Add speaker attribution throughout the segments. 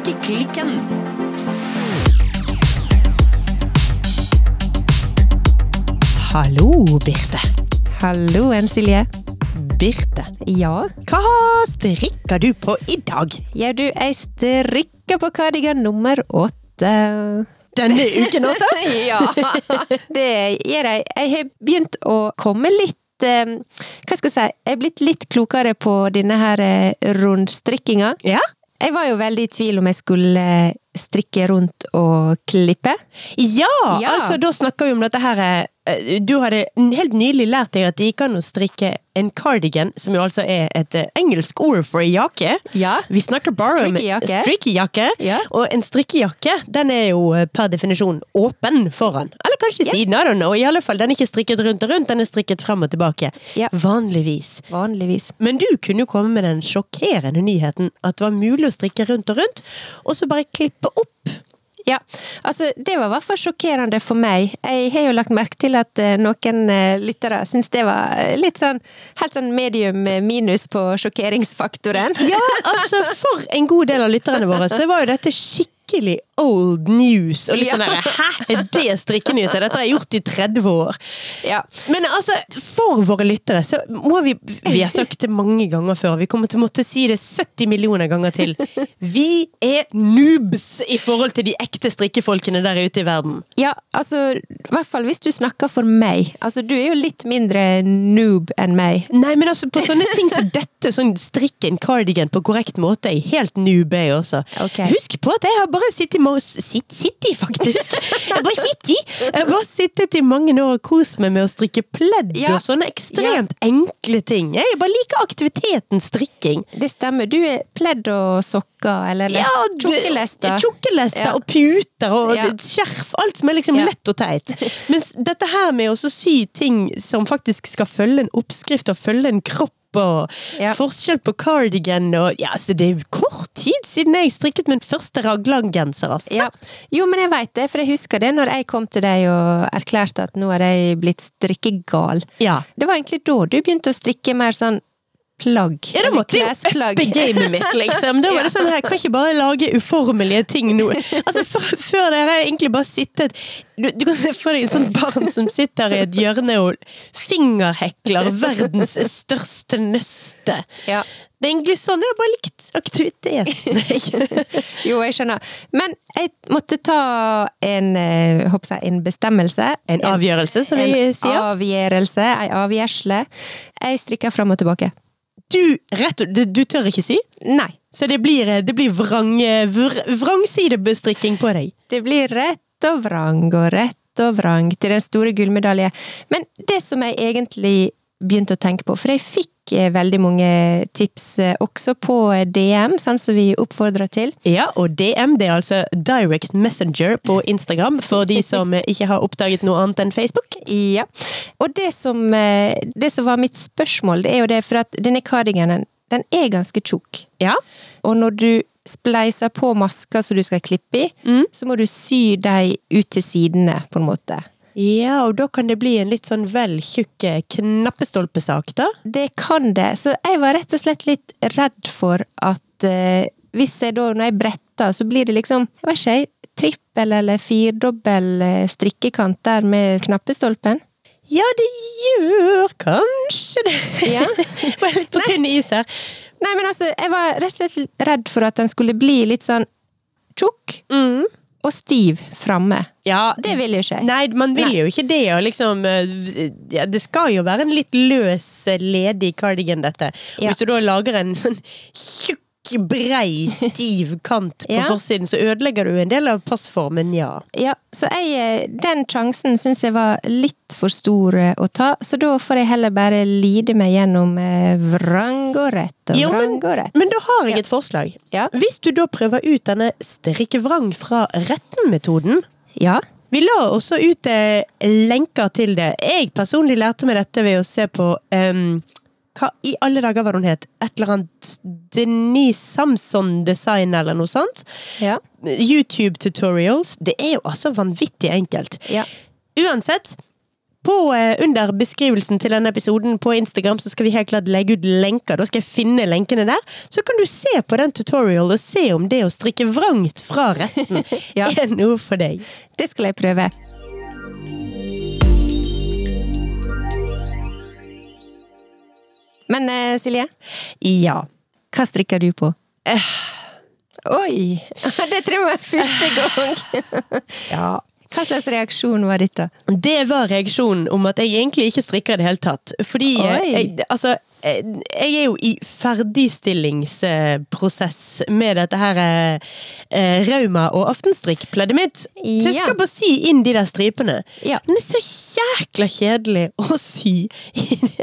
Speaker 1: Strikkeklikken. Hallo, Birte.
Speaker 2: Hallo, en Silje.
Speaker 1: Birte,
Speaker 2: Ja?
Speaker 1: hva strikker du på i dag?
Speaker 2: Ja, du, jeg strikker på kardigan nummer åtte.
Speaker 1: Denne uken også?
Speaker 2: ja, det gjør jeg. Jeg har begynt å komme litt eh, Hva skal jeg si? Jeg er blitt litt klokere på denne her eh, rundstrikkinga.
Speaker 1: Ja.
Speaker 2: Jeg var jo veldig i tvil om jeg skulle strikke rundt og klippe.
Speaker 1: Ja,
Speaker 2: Ja.
Speaker 1: altså da snakker vi om dette her eh, Du hadde helt nylig lært deg at det gikk an å strikke en cardigan, som jo altså er et eh, engelsk ord for en jakke.
Speaker 2: Ja.
Speaker 1: Vi snakker bare om
Speaker 2: Strikkejakke.
Speaker 1: strikkejakke.
Speaker 2: Ja.
Speaker 1: Og en strikkejakke, den er jo eh, per definisjon åpen foran. Eller kanskje
Speaker 2: Ja.
Speaker 1: siden, I don't know. I alle fall, den er ikke strikket rundt og rundt, den er strikket frem og tilbake.
Speaker 2: Ja.
Speaker 1: Vanligvis.
Speaker 2: Vanligvis.
Speaker 1: Men du kunne jo komme med den sjokkerende nyheten at det var mulig å strikke rundt og rundt, og så bare klippe opp.
Speaker 2: Ja, altså det var i hvert fall sjokkerende for meg. Jeg har jo lagt merke til at eh, noen eh, lyttere syns det var eh, litt sånn helt sånn medium minus på sjokkeringsfaktoren.
Speaker 1: Ja, altså For en god del av lytterne våre så var jo dette skikkelig old news. Og litt sånn der, Hæ, er det strikkenyheter? Dette har jeg gjort i 30 år.
Speaker 2: Ja.
Speaker 1: Men altså, for våre lyttere så må vi Vi har sagt det mange ganger før, vi kommer til å måtte si det 70 millioner ganger til. Vi er noobs i forhold til de ekte strikkefolkene der ute i verden.
Speaker 2: ja, altså i hvert fall hvis du snakker for meg. Altså du er jo litt mindre noob enn meg.
Speaker 1: Nei, men altså, på sånne ting som dette, sånn strikke en cardigan på korrekt måte, er helt noob, jeg også.
Speaker 2: Okay.
Speaker 1: Husk på at jeg har bare sittet i mange Sitt, i faktisk! Jeg bare bare i Jeg bare sittet i mange år og kost meg med å strikke pledd
Speaker 2: Ja.
Speaker 1: og sånne ekstremt enkle ting. Jeg bare liker aktiviteten strikking.
Speaker 2: Det stemmer. Du er pledd og sokker, eller
Speaker 1: du-
Speaker 2: tjukkelester.
Speaker 1: Tjukkelester
Speaker 2: Ja.
Speaker 1: og puter og
Speaker 2: Ja.
Speaker 1: skjerf. Alt som er liksom
Speaker 2: Ja.
Speaker 1: lett og teit. Mens dette her med å sy ting som faktisk skal følge en oppskrift og følge en kropp og
Speaker 2: Ja.
Speaker 1: forskjell på cardigan og Ja, altså det er jo kort tid siden jeg strikket min første raglangenser, altså.
Speaker 2: Ja. Jo, men jeg veit det, for jeg husker det når jeg kom til deg og erklærte at nå er jeg blitt strikkegal.
Speaker 1: Ja.
Speaker 2: Det var egentlig da du begynte å strikke mer sånn plagg.
Speaker 1: Ja, da måtte jeg jo uppe gamet mitt, liksom. Da var det sånn her, kan ikke bare lage uformelige ting nå. Altså, før, det har jeg egentlig bare sittet du, du kan se for deg et sånt barn som sitter i et hjørne og fingerhekler verdens største nøste.
Speaker 2: Ja.
Speaker 1: Det er egentlig sånn. Jeg bare likt aktiviteten.
Speaker 2: Jo, jeg skjønner. Men jeg måtte ta en, eh, jeg, en bestemmelse.
Speaker 1: En avgjørelse, som vi
Speaker 2: en
Speaker 1: sier.
Speaker 2: avgjørelse, ei avgjørsle. Jeg strikker fram og tilbake.
Speaker 1: Du, rett, du, du tør ikke sy?
Speaker 2: Nei.
Speaker 1: Så det blir, det blir vrang, vr, vrangsidebestrikking på deg?
Speaker 2: Det blir rett og vrang og rett og vrang til den store gullmedalje. Men det som jeg egentlig begynte å tenke på, for jeg fikk eh, veldig mange tips eh, også på DM, sånn som vi oppfordrer til.
Speaker 1: Ja, og DM det er altså Direct Messenger på Instagram, for de som eh, ikke har oppdaget noe annet enn Facebook.
Speaker 2: Ja. Og det som, det som var mitt spørsmål, det er jo det, for at denne cardiganen, den er ganske tjukk.
Speaker 1: Ja.
Speaker 2: Og når du spleiser på masker som du skal klippe i,
Speaker 1: Mm.
Speaker 2: så må du sy dem ut til sidene, på en måte.
Speaker 1: Ja, og da kan det bli en litt sånn vel tjukk eh, knappestolpesak, da.
Speaker 2: Det kan det. Så jeg var rett og slett litt redd for at eh, hvis jeg da, når jeg bretter, så blir det liksom, jeg vet ikke, trippel eller firdobbel eh, strikkekant der med knappestolpen.
Speaker 1: Ja, det gjør kanskje det.
Speaker 2: Ja.
Speaker 1: Var litt på tynn is her.
Speaker 2: Nei, men altså, jeg var rett og slett redd for at den skulle bli litt sånn tjukk
Speaker 1: Mm.
Speaker 2: Og stiv framme.
Speaker 1: Ja,
Speaker 2: Det vil jo ikke jeg.
Speaker 1: Nei, man vil
Speaker 2: Nei.
Speaker 1: jo ikke det, og liksom eh, ja, Det skal jo være en litt løs, ledig cardigan, dette.
Speaker 2: Ja.
Speaker 1: Hvis du da lager en sånn tjukk, brei, stiv kant på
Speaker 2: Ja.
Speaker 1: forsiden, så ødelegger du en del av passformen, ja.
Speaker 2: Ja, så jeg, eh, den sjansen syns jeg var litt for stor eh, å ta, så da får jeg heller bare lide meg gjennom eh, vrang og rett og
Speaker 1: Jo,
Speaker 2: vrang og rett.
Speaker 1: Men da har jeg
Speaker 2: Ja.
Speaker 1: et forslag.
Speaker 2: Ja.
Speaker 1: Hvis du da prøver ut denne strikkevrang fra retten-metoden
Speaker 2: Ja.
Speaker 1: Vi la også ut eh, lenker til det. Jeg personlig lærte meg dette ved å se på em, Hva i alle dager var det hun het? Et eller annet Denise Samson Design eller noe sånt?
Speaker 2: Ja.
Speaker 1: YouTube tutorials. Det er jo altså vanvittig enkelt.
Speaker 2: Ja.
Speaker 1: Uansett, på, eh, under beskrivelsen til denne episoden på Instagram så skal vi helt klart legge ut lenker. Da skal jeg finne lenkene der. Så kan du se på den tutorialen og se om det å strikke vrangt fra retten
Speaker 2: Ja.
Speaker 1: er noe for deg.
Speaker 2: Det skal jeg prøve. Men eh, Silje,
Speaker 1: Ja.
Speaker 2: hva strikker du på?
Speaker 1: Eh.
Speaker 2: Oi! Det tror jeg første gang!
Speaker 1: ja.
Speaker 2: Hva slags reaksjon var dette?
Speaker 1: Det var reaksjonen om at jeg egentlig ikke strikker i det hele tatt. Fordi eh, jeg, altså, jeg er jo i ferdigstillingsprosess med dette her eh, eh, Rauma- og aftenstrikkpleddet mitt. Så jeg skal bare sy inn de der stripene.
Speaker 2: Ja.
Speaker 1: Men det er så jækla kjedelig å sy.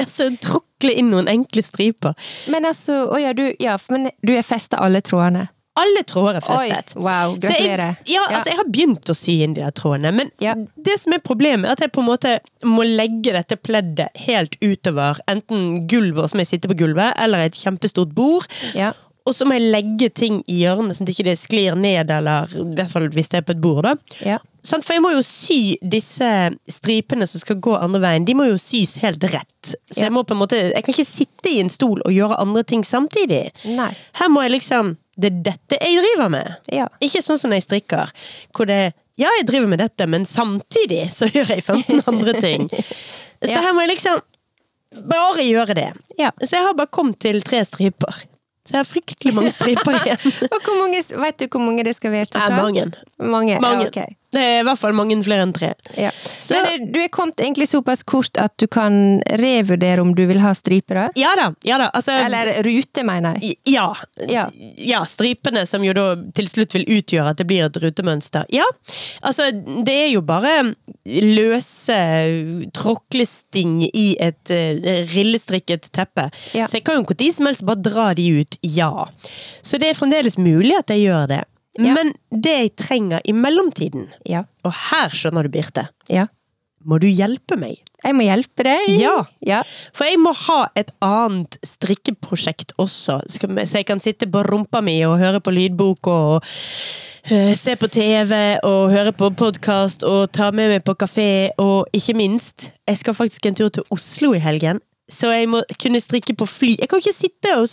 Speaker 1: altså, tråkle inn noen enkle striper.
Speaker 2: Men altså, å ja, du, ja, men du er festa alle trådene?
Speaker 1: Alle tråder er festet.
Speaker 2: Oi, wow,
Speaker 1: gratulerer. jeg,
Speaker 2: gratulerer.
Speaker 1: ja, altså, jeg har begynt å sy inn de der trådene, men
Speaker 2: Ja.
Speaker 1: det som er problemet, er at jeg på en måte må legge dette pleddet helt utover enten gulvet som jeg sitter på gulvet, eller et kjempestort bord.
Speaker 2: Ja.
Speaker 1: Og så må jeg legge ting i hjørnet, sånn at det ikke sklir ned, eller i hvert fall hvis det er på et bord. da.
Speaker 2: Ja.
Speaker 1: Sånn, For jeg må jo sy disse stripene som skal gå andre veien, de må jo sys helt rett. Så
Speaker 2: Ja.
Speaker 1: jeg må på en måte, jeg kan ikke sitte i en stol og gjøre andre ting samtidig.
Speaker 2: Nei.
Speaker 1: Her må jeg liksom Det er dette jeg driver med.
Speaker 2: Ja.
Speaker 1: Ikke sånn som når jeg strikker, hvor det Ja, jeg driver med dette, men samtidig så gjør jeg 15 andre ting. Så
Speaker 2: Ja.
Speaker 1: her må jeg liksom bare gjøre det.
Speaker 2: Ja.
Speaker 1: Så jeg har bare kommet til tre striper. Så jeg har fryktelig mange striper igjen.
Speaker 2: Og hvor mange, vet du hvor mange det skal være totalt?
Speaker 1: Ja, mange.
Speaker 2: Mange,
Speaker 1: Mange.
Speaker 2: Ja, ok.
Speaker 1: Det er i hvert fall mange flere enn tre.
Speaker 2: Ja.
Speaker 1: Så-
Speaker 2: Men du er kommet egentlig såpass kort at du kan revurdere om du vil ha striper? da?
Speaker 1: Ja da, ja da. Altså,
Speaker 2: Eller rute, mener jeg.
Speaker 1: Ja.
Speaker 2: Ja.
Speaker 1: ja. Stripene som jo da til slutt vil utgjøre at det blir et rutemønster. Ja. Altså, det er jo bare løse tråklesting i et uh, rillestrikket teppe. Så jeg kan jo når som helst bare dra de ut, ja. Så det er fremdeles mulig at jeg gjør det.
Speaker 2: Ja.
Speaker 1: Men det jeg trenger i mellomtiden,
Speaker 2: Ja.
Speaker 1: og her skjønner du, Birte,
Speaker 2: ja.
Speaker 1: må du hjelpe meg.
Speaker 2: Jeg må hjelpe deg.
Speaker 1: Ja. For jeg må ha et annet strikkeprosjekt også, så jeg kan sitte på rumpa mi og høre på lydbok og øh, se på TV og høre på podkast og ta med meg på kafé, og ikke minst, jeg skal faktisk en tur til Oslo i helgen. Så jeg må kunne strikke på fly. Jeg kan ikke sitte og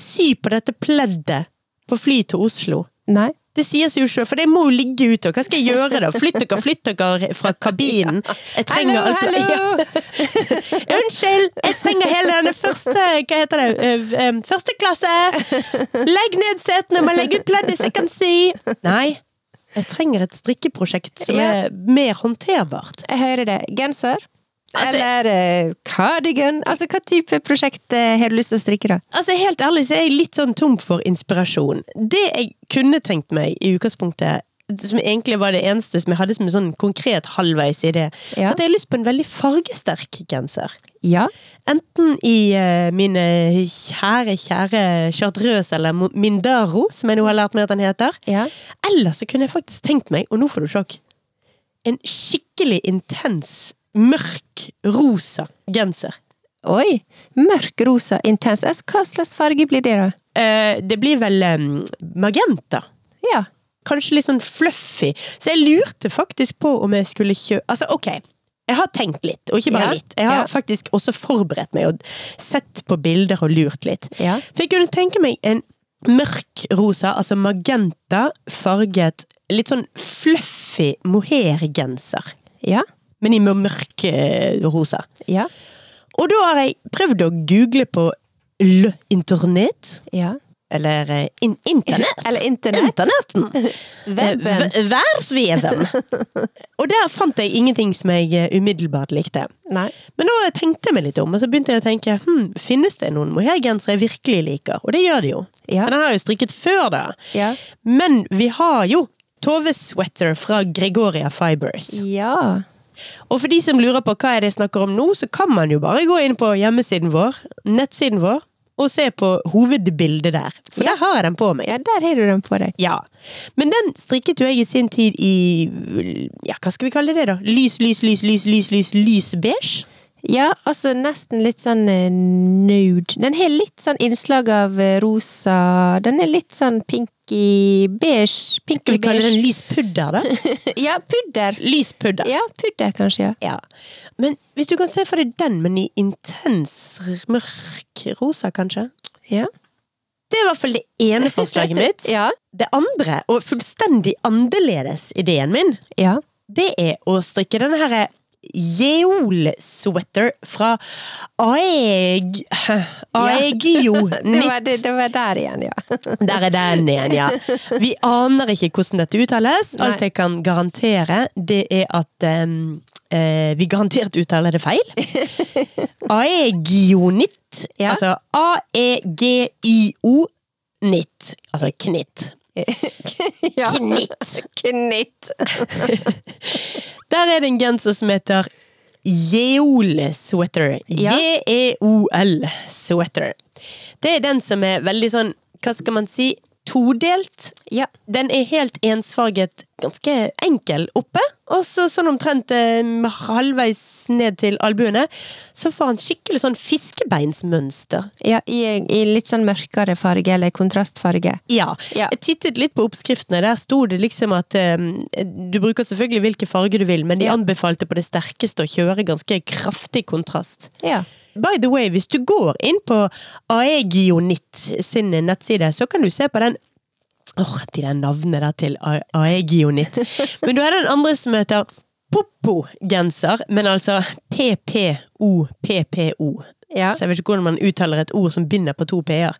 Speaker 1: sy på dette pleddet på fly til Oslo.
Speaker 2: Nei.
Speaker 1: Det sier seg jo sjøl, for det må jo ligge ute. Hva skal jeg gjøre da? Flytt dere, flytt dere fra kabinen. Jeg trenger
Speaker 2: Hallo,
Speaker 1: altså-
Speaker 2: hallo!
Speaker 1: Ja. Unnskyld! Jeg trenger hele denne første Hva heter det? Eh, eh, Første klasse! Legg ned setene! Må legge ut pleddet så jeg kan sy! Nei. Jeg trenger et strikkeprosjekt som er mer håndterbart.
Speaker 2: Jeg hører det. Genser?
Speaker 1: Altså-
Speaker 2: Eller eh, cardigan? Altså, hva type prosjekt eh, har du lyst til å strikke, da?
Speaker 1: Altså Helt ærlig så er jeg litt sånn tom for inspirasjon. Det jeg kunne tenkt meg i utgangspunktet, som egentlig var det eneste som jeg hadde som en sånn konkret halvveis idé,
Speaker 2: Ja.
Speaker 1: at jeg har lyst på en veldig fargesterk genser.
Speaker 2: Ja.
Speaker 1: Enten i uh, mine kjære, kjære chartreuse eller Mindaro, som jeg nå har lært meg at den heter.
Speaker 2: Ja.
Speaker 1: Eller så kunne jeg faktisk tenkt meg, og nå får du sjokk, en skikkelig intens, mørk, rosa genser.
Speaker 2: Oi! Mørk rosa, intens. Hva slags farge blir det, da?
Speaker 1: Eh, det blir vel eh, magenta.
Speaker 2: Ja.
Speaker 1: Kanskje litt sånn fluffy. Så jeg lurte faktisk på om jeg skulle kjøpe Altså, ok. Jeg har tenkt litt, og ikke bare
Speaker 2: Ja,
Speaker 1: litt. Jeg har
Speaker 2: ja.
Speaker 1: faktisk også forberedt meg og sett på bilder og lurt litt.
Speaker 2: Ja.
Speaker 1: For jeg kunne tenke meg en mørk rosa, altså magenta, farget litt sånn fluffy mohairgenser.
Speaker 2: Ja.
Speaker 1: Men i mørk eh, rosa.
Speaker 2: Ja.
Speaker 1: Og da har jeg prøvd å google på Le Internet.
Speaker 2: Ja.
Speaker 1: Eller eh, in internett.
Speaker 2: Eller internett.
Speaker 1: Internetten.
Speaker 2: Webben.
Speaker 1: V- Værsveven. og der fant jeg ingenting som jeg eh, umiddelbart likte.
Speaker 2: Nei.
Speaker 1: Men da tenkte jeg meg litt om, og så begynte jeg å tenke hm, finnes det noen mohairgensere jeg virkelig liker? Og det gjør det jo.
Speaker 2: Ja.
Speaker 1: Men den har jeg jo strikket før, da.
Speaker 2: Ja.
Speaker 1: Men vi har jo Tove Sweater fra Gregoria Fibers.
Speaker 2: Ja.
Speaker 1: Og for de som lurer på hva er det jeg snakker om nå, så kan man jo bare gå inn på hjemmesiden vår, nettsiden vår, og se på hovedbildet der. For
Speaker 2: Ja.
Speaker 1: der har jeg den på meg.
Speaker 2: Ja, der har du den på deg.
Speaker 1: Ja. Men den strikket jo jeg i sin tid i Ja, hva skal vi kalle det, da? Lys, lys, lys, lys, lys, lys, lys beige?
Speaker 2: Ja, altså nesten litt sånn eh, nude. Den har litt sånn innslag av eh, rosa Den er litt sånn pinky beige.
Speaker 1: Skal vi kalle den lys pudder, da?
Speaker 2: Ja, pudder.
Speaker 1: Lys pudder.
Speaker 2: Ja, pudder kanskje, ja.
Speaker 1: Ja. Men hvis du kan se for deg den, men i intens mørk rosa, kanskje?
Speaker 2: Ja.
Speaker 1: Det er i hvert fall det ene forslaget mitt.
Speaker 2: Ja.
Speaker 1: Det andre, og fullstendig annerledes ideen min,
Speaker 2: ja.
Speaker 1: det er å strikke denne her Jeol-sweater fra Aeg... Aegio
Speaker 2: Det var, det, det var der igjen, ja.
Speaker 1: Der er den igjen, ja. Vi aner ikke hvordan dette uttales. Alt
Speaker 2: Nei.
Speaker 1: jeg kan garantere, det er at um, uh, vi garantert uttaler det feil. Aegionit.
Speaker 2: Ja.
Speaker 1: Altså A-E-G-I-O-nitt Altså knitt.
Speaker 2: ja.
Speaker 1: Knitt.
Speaker 2: Knitt.
Speaker 1: Der er det en genser som heter Jeol-sweater.
Speaker 2: Ja.
Speaker 1: J-e-o-l-sweater. Det er den som er veldig sånn, hva skal man si, todelt.
Speaker 2: Ja.
Speaker 1: Den er helt ensfarget, ganske enkel oppe, og så sånn omtrent eh, halvveis ned til albuene, så får han skikkelig sånn fiskebeinsmønster.
Speaker 2: ja i, I litt sånn mørkere farge, eller kontrastfarge.
Speaker 1: Ja.
Speaker 2: Ja.
Speaker 1: Jeg tittet litt på oppskriftene. Der sto det liksom at eh, du bruker selvfølgelig hvilken farge du vil, men de
Speaker 2: Ja.
Speaker 1: anbefalte på det sterkeste å kjøre ganske kraftig kontrast.
Speaker 2: Ja.
Speaker 1: By the way, hvis du går inn på Aegionit sin nettside, så kan du se på den Åh, de der navnene der til Aegionit. Men du har den andre som heter Poppo-genser, men altså PPO-PPO.
Speaker 2: Ja.
Speaker 1: Så jeg vet ikke hvordan man uttaler et ord som binder på to p-er.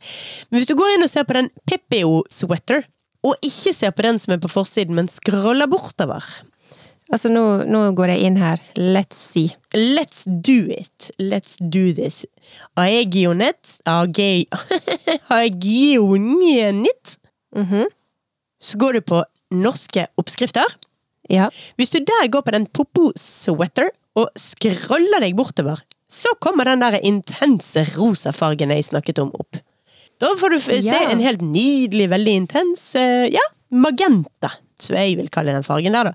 Speaker 1: Men hvis du går inn og ser på den PPO-sweater, og ikke ser på den som er på forsiden, men scroller bortover
Speaker 2: Altså, nå, nå går jeg inn her. Let's see.
Speaker 1: Let's do it. Let's do this. Aegionit Aege- Mm
Speaker 2: -hmm.
Speaker 1: Så går du på norske oppskrifter.
Speaker 2: Ja.
Speaker 1: Hvis du der går på den Popo-sweater og scroller deg bortover, så kommer den der intense rosa fargen jeg snakket om opp. Da får du se
Speaker 2: Ja.
Speaker 1: en helt nydelig, veldig intens, eh, ja, magenta, som jeg vil kalle den fargen der da.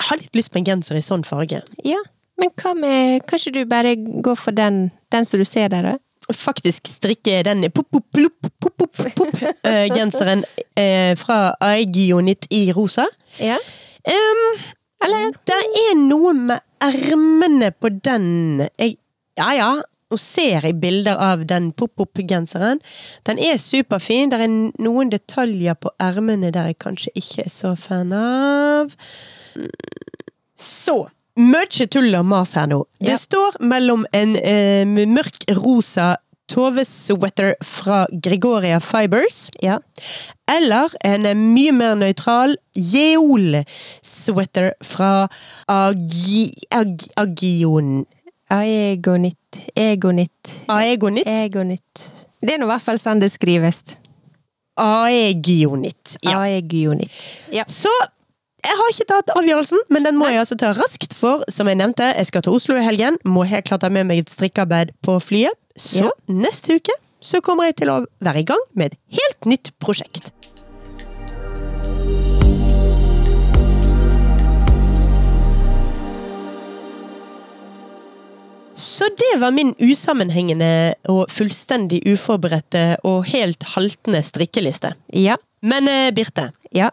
Speaker 1: Jeg har litt lyst på en genser i sånn farge.
Speaker 2: ja. Men hva med Kanskje du bare går for den, den som du ser der, da?
Speaker 1: faktisk strikke den pop-pop-pop-pop-genseren eh, fra Aegionit i rosa.
Speaker 2: Ja.
Speaker 1: Um,
Speaker 2: Eller?
Speaker 1: det er noe med ermene på den jeg, Ja ja, nå ser jeg bilder av den pop-pop-genseren. Den er superfin. Det er noen detaljer på ermene der jeg kanskje ikke er så fan av. Så mye tull og mas her nå. Det
Speaker 2: Ja.
Speaker 1: står mellom en eh, mørk rosa Tove-sweater fra Gregoria Fibers
Speaker 2: Ja.
Speaker 1: eller en mye mer nøytral Jeol-sweater fra Agi, Ag, Agion
Speaker 2: Aegonit. Egonit.
Speaker 1: Aegonit?
Speaker 2: Egonit. Det er nå i hvert fall sånn det skrives.
Speaker 1: Aegionit. Ja.
Speaker 2: Aegionit. Ja.
Speaker 1: Så jeg har ikke tatt avgjørelsen, men den må jeg altså ta raskt, for som jeg nevnte, jeg skal til Oslo i helgen. Må helt klart ha med meg et strikkearbeid på flyet. Så
Speaker 2: Ja.
Speaker 1: neste uke så kommer jeg til å være i gang med et helt nytt prosjekt. Så det var min usammenhengende og fullstendig uforberedte og helt haltende strikkeliste.
Speaker 2: Ja.
Speaker 1: Men eh, Birte,
Speaker 2: Ja.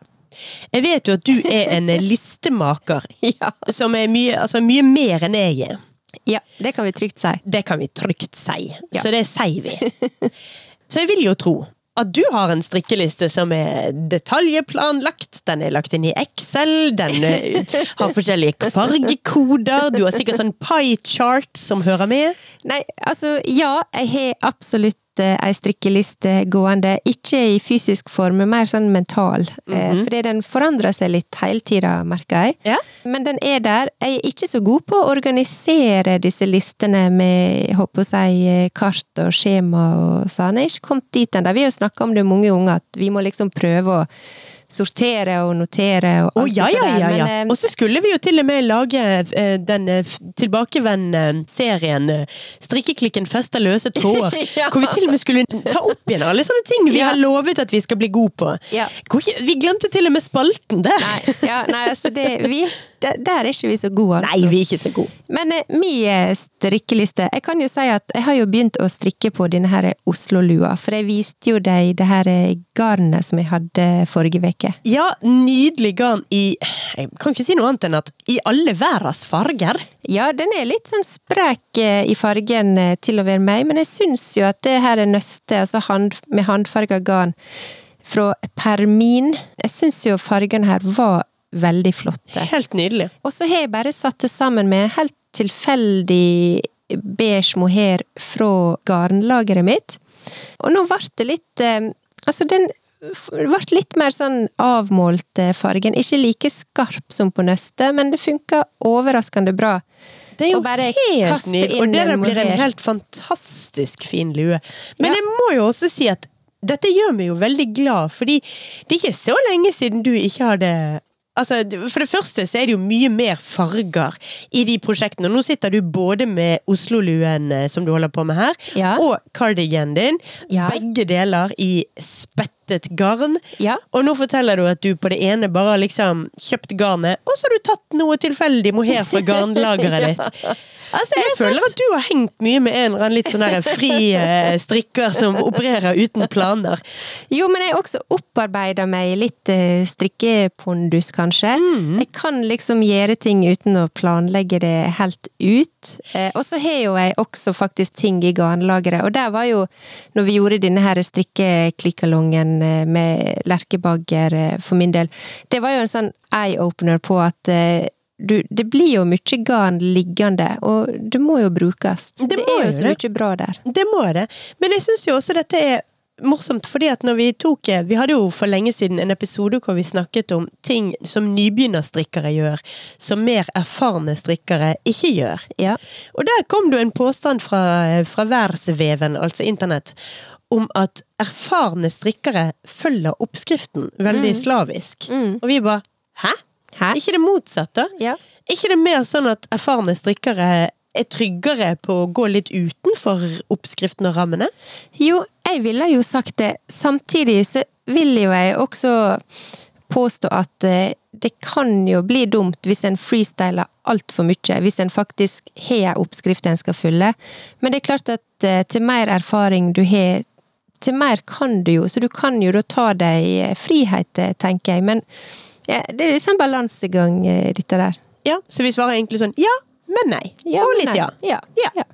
Speaker 1: Jeg vet jo at du er en listemaker
Speaker 2: Ja.
Speaker 1: som er mye, altså mye mer enn jeg er.
Speaker 2: ja. Det kan vi trygt si.
Speaker 1: Det kan vi trygt si.
Speaker 2: Ja.
Speaker 1: Så det sier vi. Så jeg vil jo tro at du har en strikkeliste som er detaljplanlagt, den er lagt inn i Excel, den eh, har forskjellige fargekoder, du har sikkert sånn pie chart som hører med.
Speaker 2: Nei, altså ja, jeg har absolutt eh, ei strikkeliste gående. Ikke i fysisk form, men mer sånn mental. Eh, Fordi den forandrer seg litt hele tida, merker jeg.
Speaker 1: Ja.
Speaker 2: Men den er der. Jeg er ikke så god på å organisere disse listene med håper å si, eh, kart og skjema og sånn. Jeg er ikke kommet dit ennå. Vi har jo snakka om det mange ganger, at vi må liksom prøve å sortere og notere og oh,
Speaker 1: ja, ja, ja, ja.
Speaker 2: Men, eh,
Speaker 1: Og så skulle vi jo til og med lage eh, den eh, tilbakevendende serien Strikkeklikken fester løse tråder.
Speaker 2: Ja.
Speaker 1: Hvor vi til og med skulle ta opp igjen alle sånne ting vi
Speaker 2: Ja.
Speaker 1: har lovet at vi skal bli gode på.
Speaker 2: Ja.
Speaker 1: Vi glemte til og med spalten der!
Speaker 2: Nei, ja, nei altså det, vi der, der er ikke vi så gode, altså.
Speaker 1: Nei, vi er ikke så gode.
Speaker 2: Men eh, min eh, strikkeliste Jeg kan jo si at jeg har jo begynt å strikke på denne her Oslo-lua, for jeg viste jo deg det her eh, garnet som jeg hadde forrige uke.
Speaker 1: Ja, nydelig garn i Jeg kan ikke si noe annet enn at i alle verdens farger.
Speaker 2: Ja, den er litt sånn sprek eh, i fargen til å være meg, men jeg syns jo at det her er nøste, altså hand, med håndfarga garn fra Permin Jeg syns jo fargene her var veldig flotte.
Speaker 1: Helt nydelig.
Speaker 2: Og så har jeg bare satt det sammen med helt tilfeldig beige mohair fra garnlageret mitt. Og nå ble det litt eh, Altså, den ble litt mer sånn avmålt eh, fargen. Ikke like skarp som på nøstet, men det funka overraskende bra.
Speaker 1: Det er jo helt nydelig. Og det der blir en helt fantastisk fin lue. Men
Speaker 2: Ja.
Speaker 1: jeg må jo også si at dette gjør meg jo veldig glad, fordi det er ikke så lenge siden du ikke hadde Altså, For det første så er det jo mye mer farger i de prosjektene. Og nå sitter du både med Oslo-luen eh, som du holder på med her,
Speaker 2: Ja.
Speaker 1: og cardiganen din.
Speaker 2: Ja.
Speaker 1: Begge deler i spettet garn.
Speaker 2: Ja.
Speaker 1: Og nå forteller du at du på det ene bare har liksom kjøpt garnet, og så har du tatt noe tilfeldig mohair fra garnlageret ditt. Altså, Jeg føler at du har hengt mye med en eller annen litt sånn fri eh, strikker som opererer uten planer.
Speaker 2: Jo, men jeg har også opparbeida meg litt eh, strikkepondus, kanskje.
Speaker 1: Mm.
Speaker 2: Jeg kan liksom gjøre ting uten å planlegge det helt ut. Eh, og så har jo jeg også faktisk ting i garnlageret, og der var jo, når vi gjorde denne her strikkeklikkalongen eh, med lerkebagger eh, for min del, det var jo en sånn eye-opener på at eh, du, det blir jo mye garn liggende, og det må jo brukes.
Speaker 1: Det
Speaker 2: Det, er
Speaker 1: jo
Speaker 2: så mye bra der.
Speaker 1: Det må det. Men jeg syns jo også dette er morsomt, fordi at når vi tok Vi hadde jo for lenge siden en episode hvor vi snakket om ting som nybegynnerstrikkere gjør, som mer erfarne strikkere ikke gjør.
Speaker 2: Ja.
Speaker 1: Og der kom det en påstand fra, fra verdensveven, altså internett, om at erfarne strikkere følger oppskriften veldig slavisk.
Speaker 2: Mm.
Speaker 1: Og vi bare Hæ?
Speaker 2: Hæ?
Speaker 1: ikke det motsatte?
Speaker 2: Ja.
Speaker 1: ikke det mer sånn at erfarne strikkere er tryggere på å gå litt utenfor oppskriften og rammene?
Speaker 2: Jo, jeg ville jo sagt det. Samtidig så vil jo jeg også påstå at eh, det kan jo bli dumt hvis en freestyler altfor mye, hvis en faktisk har en oppskrift en skal følge. Men det er klart at eh, til mer erfaring du har, til mer kan du jo, så du kan jo da ta deg frihet, eh, tenker jeg. Men ja, det er liksom balansegang, eh, dette der.
Speaker 1: Ja, så vi svarer egentlig sånn ja, men nei.
Speaker 2: Ja,
Speaker 1: og litt
Speaker 2: nei.
Speaker 1: ja.
Speaker 2: Ja,
Speaker 1: Ja.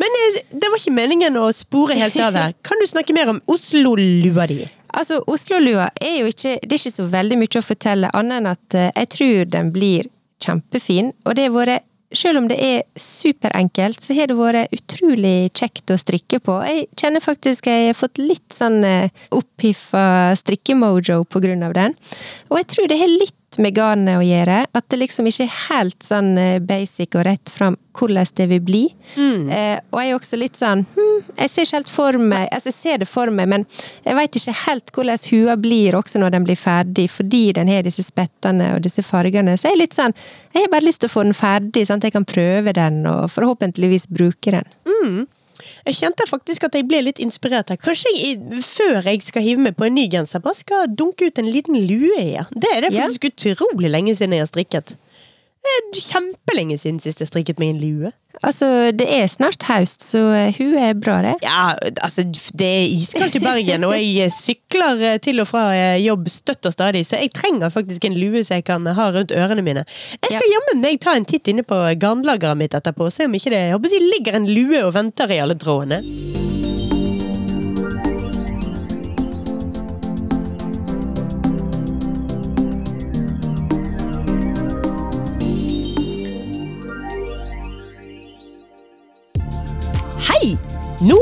Speaker 1: Men eh, det var ikke meningen å spore helt av her. Kan du snakke mer om Oslo-lua di?
Speaker 2: Altså, Oslo-lua er jo ikke Det er ikke så veldig mye å fortelle, annet enn at eh, jeg tror den blir kjempefin. Og det har vært selv om det er superenkelt, så har det vært utrolig kjekt å strikke på. Jeg kjenner faktisk jeg har fått litt sånn eh, opphiffa strikkemojo på grunn av den. Og jeg tror det har litt med garnet å gjøre. At det liksom ikke er helt sånn eh, basic og rett fram hvordan det vil bli. Eh, og jeg er også litt sånn hm, Jeg ser ikke helt for meg Altså, jeg ser det for meg, men jeg veit ikke helt hvordan hua blir også når den blir ferdig, fordi den har disse spettene og disse fargene. Så jeg er litt sånn Jeg har bare lyst til å få den ferdig, sånn at jeg kan prøve den, og forhåpentligvis bruke den.
Speaker 1: Jeg kjente faktisk at jeg ble litt inspirert her. Kanskje jeg, før jeg skal hive meg på en ny genser, bare skal dunke ut en liten lue i. Ja. Det er det
Speaker 2: faktisk
Speaker 1: faktisk utrolig lenge siden jeg har strikket. Det er kjempelenge siden sist jeg strikket meg en lue.
Speaker 2: Altså, det er snart høst, så hun er bra, det.
Speaker 1: Ja, altså, det er iskaldt i Bergen, og jeg sykler eh, til og fra eh, jobb støtt og stadig, så jeg trenger faktisk en lue så jeg kan ha rundt ørene mine. Jeg skal jammen meg ta en titt inne på garnlageret mitt etterpå, og se om ikke det jeg håper å ligger en lue og venter i alle trådene.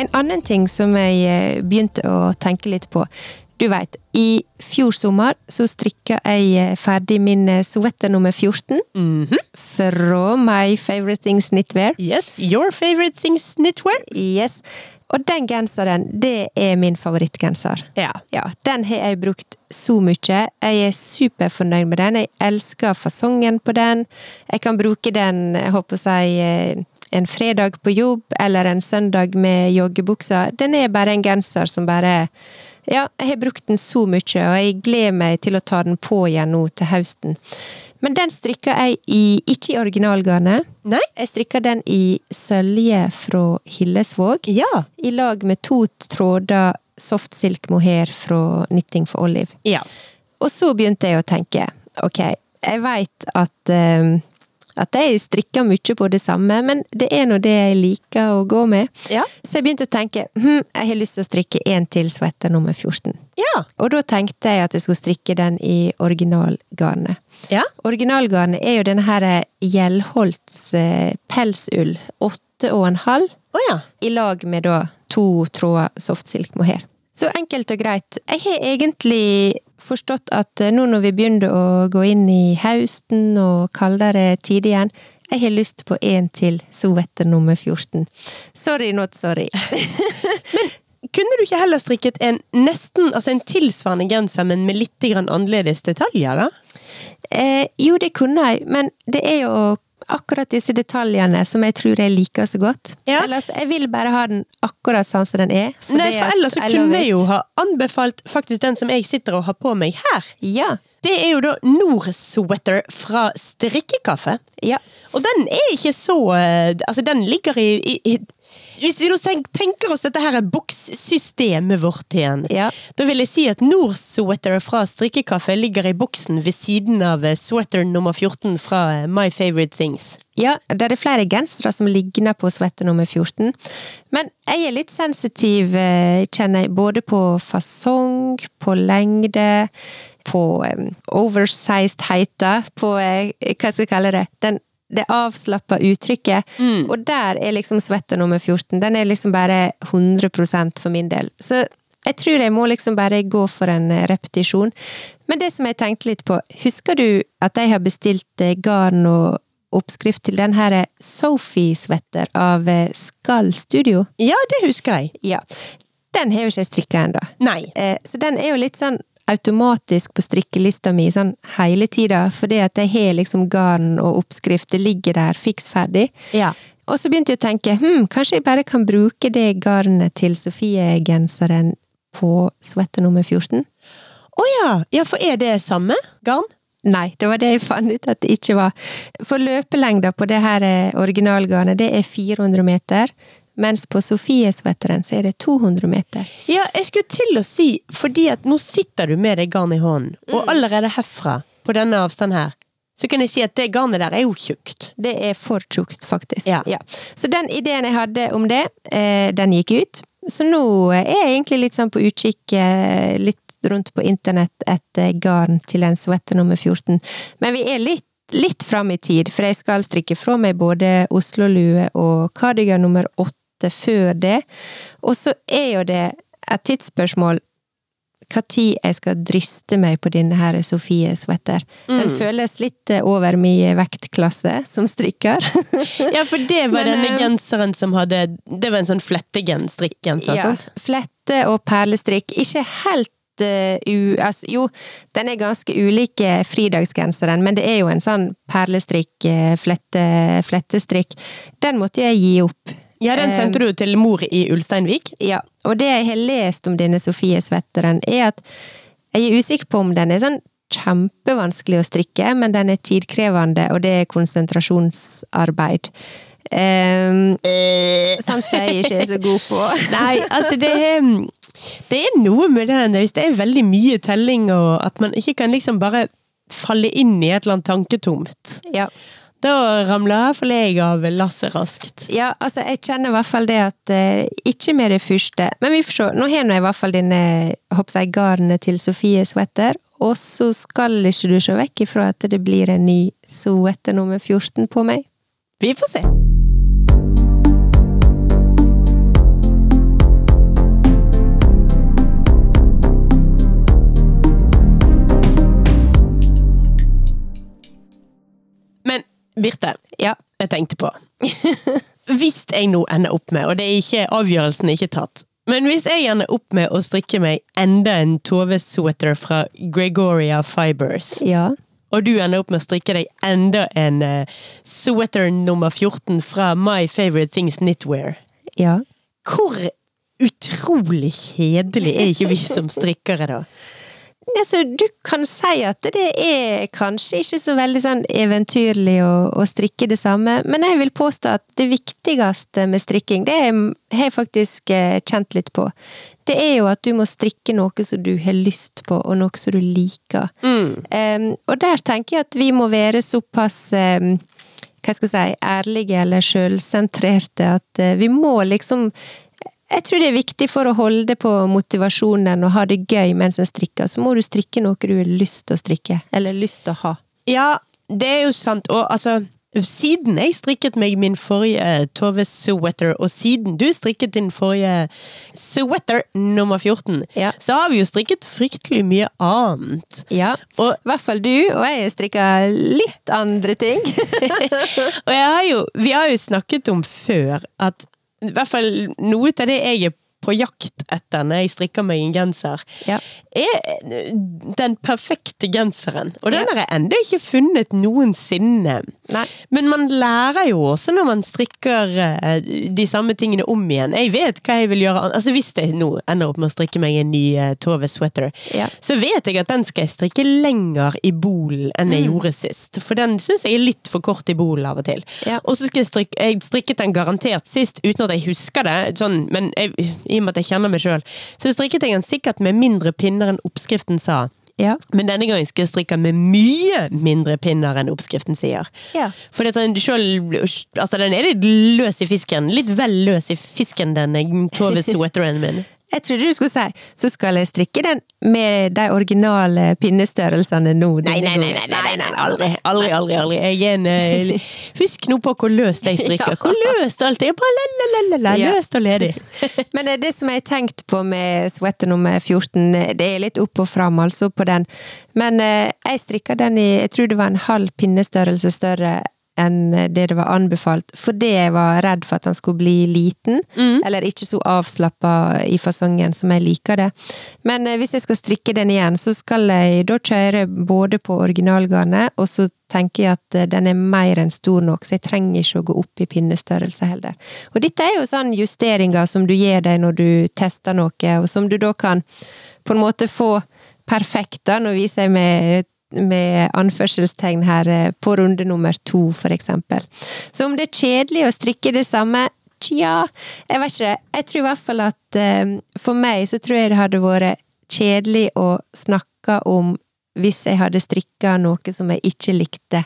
Speaker 2: En annen ting som jeg eh, begynte å tenke litt på. Du veit, i fjor sommer så strikka jeg eh, ferdig min eh, sweater nummer 14
Speaker 1: Mhm.
Speaker 2: fra My Favorite Things Knitwear.
Speaker 1: Yes, your favorite things knitwear?
Speaker 2: Yes. Og den genseren, det er min favorittgenser.
Speaker 1: Ja.
Speaker 2: Ja, den har jeg brukt så mye. Jeg er superfornøyd med den. Jeg elsker fasongen på den. Jeg kan bruke den, jeg håper eh, en fredag på jobb, eller en søndag med joggebuksa. Den er bare en genser som bare Ja, jeg har brukt den så mye, og jeg gleder meg til å ta den på igjen nå til høsten. Men den strikka jeg i, ikke i originalgarnet.
Speaker 1: Nei?
Speaker 2: Jeg strikka den i sølje fra Hillesvåg
Speaker 1: Ja.
Speaker 2: i lag med to tråder soft silk mohair fra Knitting for Olive.
Speaker 1: Ja.
Speaker 2: Og så begynte jeg å tenke, ok, jeg veit at eh, at jeg strikker mye på det samme, men det er nå det jeg liker å gå med.
Speaker 1: Ja.
Speaker 2: Så jeg begynte å tenke, hm, jeg har lyst til å strikke en til sweater nummer 14.
Speaker 1: Ja.
Speaker 2: Og da tenkte jeg at jeg skulle strikke den i originalgarnet.
Speaker 1: Ja.
Speaker 2: Originalgarnet er jo denne her Gjellholts eh, pelsull, åtte og en halv,
Speaker 1: Å ja.
Speaker 2: i lag med da to tråder softsilk mohair. Så enkelt og greit. Jeg har egentlig forstått at eh, nå når vi begynner å gå inn i høsten og kaldere tid igjen, jeg har lyst på en til sweater nummer 14. Sorry, not sorry.
Speaker 1: Men Kunne du ikke heller strikket en nesten, altså en tilsvarende genser, men med litt grann annerledes detaljer, da?
Speaker 2: Eh, jo, det kunne jeg, men det er jo akkurat disse detaljene som jeg tror jeg liker så godt.
Speaker 1: Ja.
Speaker 2: Ellers, jeg vil bare ha den akkurat sånn som den er.
Speaker 1: Nei, for ellers så kunne jeg jo ha anbefalt faktisk den som jeg sitter og har på meg her.
Speaker 2: Ja.
Speaker 1: Det er jo da Nord-sweater fra Strikkekaffe.
Speaker 2: Ja.
Speaker 1: Og den er ikke så eh, Altså, den ligger i, i Hvis vi nå tenker oss dette her er bokssystemet vårt igjen,
Speaker 2: Ja.
Speaker 1: da vil jeg si at Nord-sweater fra Strikkekaffe ligger i boksen ved siden av eh, sweater nummer 14 fra eh, My Favorite Things.
Speaker 2: Ja, det er flere gensere som ligner på sweater nummer 14. Men jeg er litt sensitiv, eh, kjenner jeg, både på fasong, på lengde, på um, oversized-heita, på hva skal jeg kalle det, den, det avslappa uttrykket. Og der er liksom svette nummer 14. Den er liksom bare 100% for min del. Så jeg tror jeg må liksom bare gå for en eh, repetisjon. Men det som jeg tenkte litt på, husker du at jeg har bestilt eh, garn og oppskrift til den her Sophie-svetter av eh, Skall Studio?
Speaker 1: Ja, det husker jeg.
Speaker 2: Ja. Den har jo ikke jeg strikka ennå. Eh, så den er jo litt sånn automatisk på strikkelista mi sånn hele tida, fordi at jeg har liksom garn og oppskrift, det ligger der fiks ferdig.
Speaker 1: Ja.
Speaker 2: Og så begynte jeg å tenke, hm, kanskje jeg bare kan bruke det garnet til Sofie-genseren på sweater nummer 14?
Speaker 1: Å ja. Ja, for er det samme garn?
Speaker 2: Nei, det var det jeg fant ut at det ikke var. For løpelengda på det her eh, originalgarnet, det er 400 meter. Mens på Sofie-sweateren så er det 200 meter.
Speaker 1: Ja, jeg skulle til å si, fordi at nå sitter du med det garnet i hånden, og allerede herfra, på denne avstanden her, så kan jeg si at det garnet der er jo tjukt.
Speaker 2: Det er for tjukt, faktisk.
Speaker 1: Ja.
Speaker 2: Så den ideen jeg hadde om det, eh, den gikk ut. Så nå er jeg egentlig litt sånn på utkikk eh, litt rundt på internett etter garn til en sweater nummer 14. Men vi er litt, litt fram i tid, for jeg skal strikke fra meg både Oslo-lue og cardigan nummer åtte før det. Og så er jo det et tidsspørsmål hva tid jeg skal driste meg på denne her Sofie-sweater. Den
Speaker 1: Mm.
Speaker 2: føles litt eh, over min vektklasse som strikker.
Speaker 1: Ja, for det var
Speaker 2: Men,
Speaker 1: denne
Speaker 2: eh,
Speaker 1: genseren som hadde Det var en sånn flettegenstrikkgenser,
Speaker 2: Ja,
Speaker 1: sant?
Speaker 2: flette og perlestrikk. Ikke helt eh, u... Altså, jo, den er ganske ulik eh, fridagsgenseren, men det er jo en sånn perlestrikk, flette, flettestrikk. Den måtte jeg gi opp.
Speaker 1: Ja, den sendte du til mor i Ulsteinvik.
Speaker 2: Ja, og det jeg har lest om denne Sofie-svetteren, er at jeg er usikker på om den er sånn kjempevanskelig å strikke, men den er tidkrevende, og det er konsentrasjonsarbeid. Um, sånt som jeg ikke er så god på.
Speaker 1: Nei, altså det er Det er noe med hvis det er veldig mye telling, og at man ikke kan liksom bare falle inn i et eller annet tanketomt.
Speaker 2: Ja.
Speaker 1: Da i hvert fall jeg av lasset raskt.
Speaker 2: Ja, altså, jeg kjenner i hvert fall det at eh, Ikke med det første, men vi får se. Nå har jeg i hvert fall håper jeg, garnet til Sofie Sweater, og så skal ikke du se vekk ifra at det blir en ny sweater nummer 14 på meg.
Speaker 1: Vi får se. Birte,
Speaker 2: Ja.
Speaker 1: jeg tenkte på. Hvis jeg nå ender opp med, og det er ikke avgjørelsen er ikke tatt, men hvis jeg ender opp med å strikke meg enda en Tove-sweater fra Gregoria Fibers,
Speaker 2: Ja.
Speaker 1: og du ender opp med å strikke deg enda en uh, sweater nummer 14 fra My Favorite Things Knitwear,
Speaker 2: Ja.
Speaker 1: hvor utrolig kjedelig er ikke vi som strikkere da?
Speaker 2: Altså, du kan si at det er kanskje ikke så veldig sånn eventyrlig å, å strikke det samme, men jeg vil påstå at det viktigste med strikking, det har jeg faktisk eh, kjent litt på. Det er jo at du må strikke noe som du har lyst på, og noe som du liker. Em, og der tenker jeg at vi må være såpass um, hva skal jeg si, ærlige eller sjølsentrerte at uh, vi må liksom jeg tror det er viktig for å holde på motivasjonen og ha det gøy mens en strikker, så må du strikke noe du har lyst til å strikke, eller lyst til å ha.
Speaker 1: Ja, det er jo sant. Og altså, siden jeg strikket meg min forrige Tove sweater, og siden du strikket din forrige sweater nummer 14,
Speaker 2: Ja.
Speaker 1: så har vi jo strikket fryktelig mye annet.
Speaker 2: Ja,
Speaker 1: Og,
Speaker 2: i hvert fall du, og jeg strikker litt andre ting.
Speaker 1: og har jo, vi har jo snakket om før at i hvert fall noe av det jeg er på jakt etter når jeg strikker meg en genser,
Speaker 2: Ja.
Speaker 1: er den perfekte genseren. Og den
Speaker 2: Ja.
Speaker 1: har jeg ennå ikke funnet noensinne.
Speaker 2: Nei.
Speaker 1: Men man lærer jo også når man strikker eh, de samme tingene om igjen. Jeg vet hva jeg vil gjøre. Altså Hvis jeg nå ender opp med å strikke meg en ny uh, Tove sweater,
Speaker 2: Ja.
Speaker 1: så vet jeg at den skal jeg strikke lenger i bolen enn
Speaker 2: Mm.
Speaker 1: jeg gjorde sist. For den syns jeg er litt for kort i bolen av og til. Og så skal jeg strikke Jeg strikket den garantert sist uten at jeg husker det, sånn, men jeg, i og med at jeg kjenner meg sjøl, så strikket jeg den sikkert med mindre pinner enn oppskriften sa.
Speaker 2: Ja.
Speaker 1: Men denne gangen skal jeg strikke med mye mindre pinner enn oppskriften sier.
Speaker 2: Ja.
Speaker 1: For den, selv, altså den er litt løs i fisken. Litt vel løs i fisken, denne Tove sweateren min.
Speaker 2: Jeg trodde du skulle si så skal jeg strikke den med de originale pinnestørrelsene nå.
Speaker 1: Nei, nei, nei, nei, nei, nei, aldri, aldri, aldri, aldri. Jeg er en uh, Husk nå på hvor løst jeg strikker. Hvor løst alt er. Bare la-la-la-la, løst og ledig.
Speaker 2: Men eh, det som jeg har tenkt på med sweater nummer 14, eh, det er litt opp og fram altså på den. Men uh, jeg strikka den i, jeg tror det var en halv pinnestørrelse større enn det det var anbefalt, fordi jeg var redd for at han skulle bli liten, eller ikke så avslappa i fasongen som jeg liker det. Men eh, hvis jeg skal strikke den igjen, så skal jeg da kjøre både på originalgarnet, og så tenker jeg at eh, den er mer enn stor nok, så jeg trenger ikke å gå opp i pinnestørrelse heller. Og dette er jo sånn justeringer som du gir deg når du tester noe, og som du da kan på en måte få perfekt, da. Nå viser jeg med med anførselstegn her eh, på runde nummer to, for eksempel. Så om det er kjedelig å strikke det samme, tja, jeg vet ikke. Jeg tror i hvert fall at eh, for meg så tror jeg det hadde vært kjedelig å snakke om hvis jeg hadde strikka noe som jeg ikke likte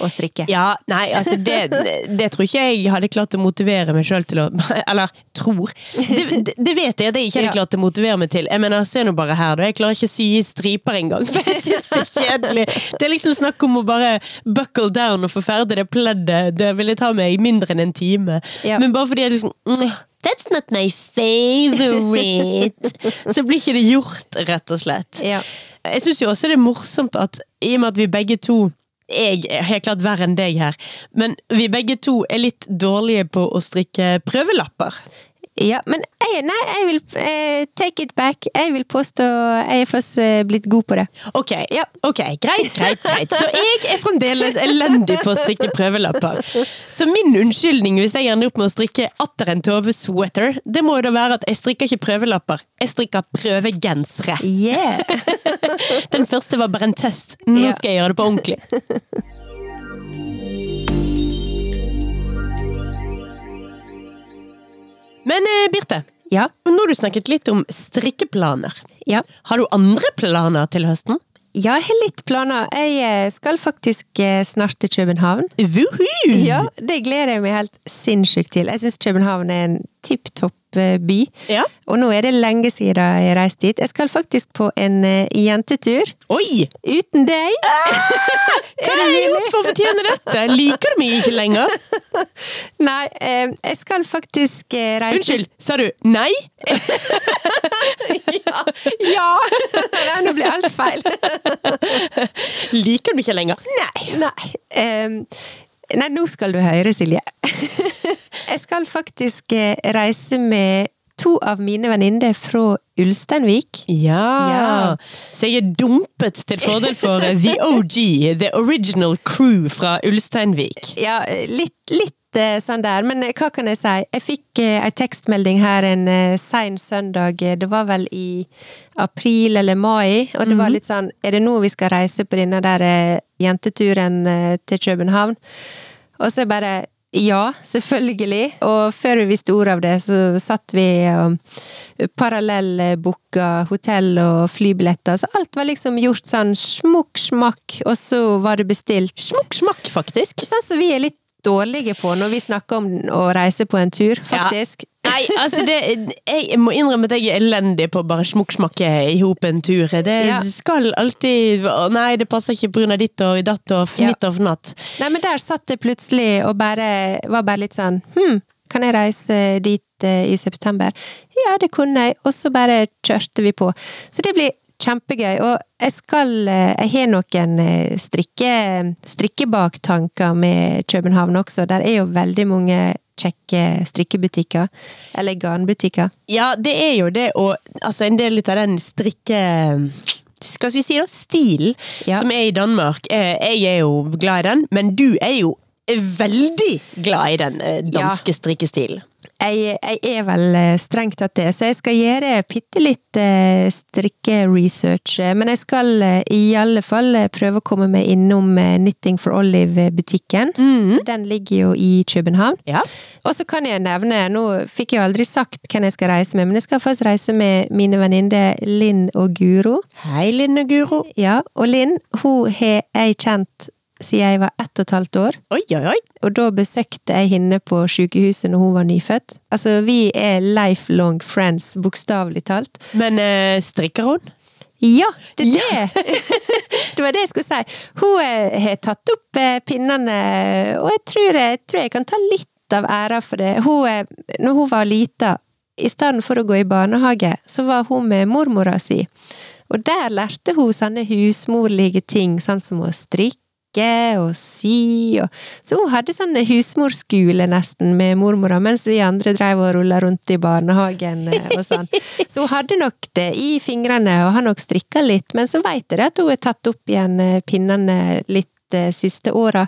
Speaker 2: å strikke.
Speaker 1: Ja, nei, altså det, det tror ikke jeg hadde klart å motivere meg sjøl til å Eller tror. Det, det, det vet jeg at jeg ikke hadde klart å motivere meg til. Jeg mener, Se nå bare her, da. Jeg klarer ikke å sy i striper engang. For jeg syns det er kjedelig. Det er liksom snakk om å bare buckle down og få ferdig det pleddet. Det ville ta meg mindre enn en time.
Speaker 2: Ja.
Speaker 1: Men bare fordi jeg liksom mm, That's not my favorite. Så blir ikke det gjort, rett og slett.
Speaker 2: Ja.
Speaker 1: Jeg syns jo også det er morsomt at i og med at vi begge to jeg er helt klart verre enn deg her, men vi begge to er litt dårlige på å strikke prøvelapper.
Speaker 2: Ja, men jeg, nei, jeg vil eh, take it back. Jeg vil påstå jeg er først eh, blitt god på det.
Speaker 1: Ok,
Speaker 2: Ja.
Speaker 1: ok, greit, greit, greit. Så jeg er fremdeles elendig på å strikke prøvelapper. Så min unnskyldning hvis jeg ender opp med å strikke atter en Tove sweater, det må jo da være at jeg strikker ikke prøvelapper, jeg strikker prøvegensere.
Speaker 2: Yeah!
Speaker 1: Den første var bare en test. Nå skal jeg gjøre det på ordentlig. Men eh, Birte,
Speaker 2: Ja.
Speaker 1: nå har du snakket litt om strikkeplaner.
Speaker 2: Ja.
Speaker 1: Har du andre planer til høsten?
Speaker 2: Ja, jeg har litt planer. Jeg eh, skal faktisk eh, snart til København.
Speaker 1: Woohoo!
Speaker 2: Ja, det gleder jeg meg helt sinnssykt til. Jeg syns København er en tipp topp by.
Speaker 1: Ja.
Speaker 2: Og nå er det lenge siden jeg har reist dit. Jeg skal faktisk på en eh, jentetur.
Speaker 1: Oi!
Speaker 2: Uten deg.
Speaker 1: Hva har jeg gjort for å fortjene dette? Liker du meg ikke lenger?
Speaker 2: Nei, eh, jeg skal faktisk eh, reise
Speaker 1: Unnskyld, sa du nei?
Speaker 2: Ja! ja. Nei, nå blir alt feil.
Speaker 1: Liker du meg ikke lenger? Nei.
Speaker 2: Nei. Nei, nå skal du høre, Silje. Jeg skal faktisk eh, reise med to av mine venninner fra Ulsteinvik.
Speaker 1: Ja.
Speaker 2: Ja.
Speaker 1: Så jeg er dumpet til fordel for eh, The OG, The Original Crew fra Ulsteinvik.
Speaker 2: Ja, litt, litt eh, sånn der, men hva kan jeg si? Jeg fikk en ei tekstmelding her en eh, sein søndag, det var vel i april eller mai, og det var litt sånn Er det nå vi skal reise på denne der eh, jenteturen eh, til København? Og så bare ja, selvfølgelig. Og før vi visste ordet av det, så satt vi og parallellbooka hotell og flybilletter. Så alt var liksom gjort sånn smukk smakk, og så var det bestilt.
Speaker 1: Smukk smakk, faktisk.
Speaker 2: Sånn som vi er litt dårlige på når vi snakker om å reise på en tur, faktisk.
Speaker 1: Nei, altså det, Jeg må innrømme at jeg er elendig på å bare smukksmakke i hop en tur. Det
Speaker 2: Ja.
Speaker 1: skal alltid Nei, det passer ikke pga. ditt og datt og fnitt og fnatt.
Speaker 2: Nei, men der satt det plutselig og bare var bare litt sånn Hm, kan jeg reise dit eh, i september? Ja, det kunne jeg. Og så bare kjørte vi på. Så det blir kjempegøy. Og jeg skal eh, Jeg har noen eh, strikke, strikkebaktanker med København også. Der er jo veldig mange kjekke strikkebutikker. Eller garnbutikker.
Speaker 1: Ja, det er jo det, og altså en del av den strikke... Skal vi si da, stilen
Speaker 2: Ja.
Speaker 1: som er i Danmark. Eh, Jeg er jo glad i den, men du er jo veldig glad i den danske strikkestilen.
Speaker 2: Jeg, jeg er vel eh, strengt tatt det, så jeg skal gjøre bitte litt eh, strikkeresearch. Men jeg skal eh, i alle fall prøve å komme meg innom Knitting for Olive-butikken. Mm. Den ligger jo i København.
Speaker 1: Ja.
Speaker 2: Og så kan jeg nevne, nå fikk jeg aldri sagt hvem jeg skal reise med, men jeg skal faktisk reise med mine venninner Linn og Guro.
Speaker 1: Hei, Linn og Guro.
Speaker 2: Ja, og Linn, hun har jeg kjent siden jeg var ett og et halvt år.
Speaker 1: Oi, oi, oi.
Speaker 2: Og da besøkte jeg henne på sykehuset når hun var nyfødt. Altså, vi er lifelong friends, bokstavelig talt.
Speaker 1: Men eh, strikker hun?
Speaker 2: Ja, det er det! det var det jeg skulle si. Hun eh, har tatt opp eh, pinnene, og jeg tror jeg, tror jeg kan ta litt av æra for det. Hun, eh, når hun var lita, i stedet for å gå i barnehage, så var hun med mormora si. Og der lærte hun sånne husmorlige ting, sånn som å strikke og sy og Så hun hadde sånn husmorskole nesten med mormora, mens vi andre drev og rulla rundt i barnehagen eh, og sånn. Så hun hadde nok det i fingrene og har nok strikka litt, men så veit jeg at hun har tatt opp igjen eh, pinnene litt de siste åra.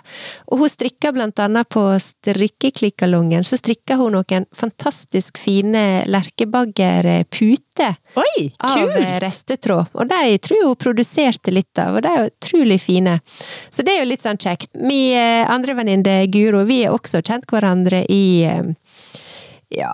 Speaker 2: Og hun strikker blant annet på strikkeklikkalongen, så strikker hun noen fantastisk fine lerkebaggerputer av eh, restetråd. Og de tror jeg hun produserte litt av, og de er utrolig fine. Så det er jo litt sånn kjekt. Min eh, andre venninne Guro, vi har også kjent hverandre i eh, ja,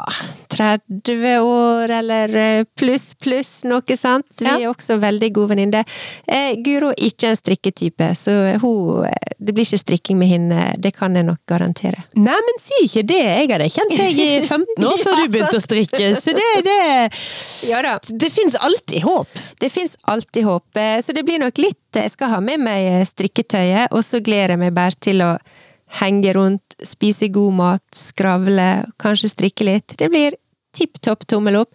Speaker 2: 30 år eller eh, pluss, pluss, noe sånt. Vi
Speaker 1: Ja.
Speaker 2: er også veldig gode venninner. Eh, Guro er ikke en strikketype, så hun, eh, det blir ikke strikking med henne, det kan jeg nok garantere.
Speaker 1: Nei, men si ikke det! Jeg hadde kjent deg i 15 år før
Speaker 2: Ja,
Speaker 1: du begynte å strikke, så det, det
Speaker 2: Ja da.
Speaker 1: Det fins alltid håp!
Speaker 2: Det fins alltid håp, eh, så det blir nok litt Jeg skal ha med meg strikketøyet, og så gleder jeg meg bare til å henge rundt, spise god mat, skravle, kanskje strikke litt. Det blir tipp topp tommel opp.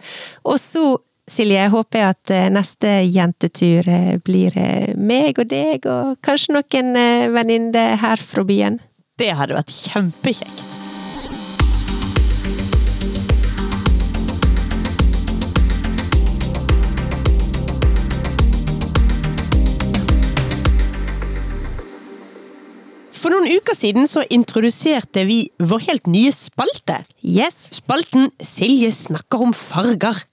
Speaker 2: Og så, Silje, håper jeg at eh, neste jentetur eh, blir eh, meg og deg, og kanskje noen venninner her fra byen.
Speaker 1: Det hadde vært kjempekjekt. Noen uker siden så introduserte vi vår helt nye spalte.
Speaker 2: Yes!
Speaker 1: Spalten Silje snakker om farger.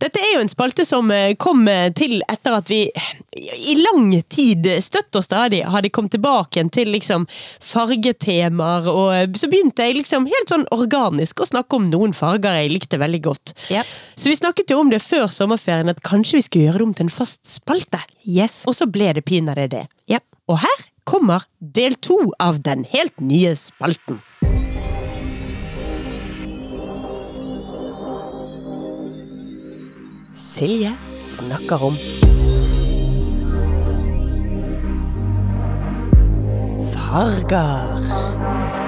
Speaker 1: Dette er jo en spalte som eh, kom eh, til etter at vi i lang tid, støtt og stadig, hadde kommet tilbake til liksom fargetemaer, og eh, så begynte jeg liksom helt sånn organisk å snakke om noen farger jeg likte veldig godt.
Speaker 2: Yep.
Speaker 1: Så vi snakket jo om det før sommerferien, at kanskje vi skulle gjøre det om til en fast spalte.
Speaker 2: Yes.
Speaker 1: Og så ble det pinadø det.
Speaker 2: Yep.
Speaker 1: Og her kommer del to av den helt nye spalten. Silje snakker om farger.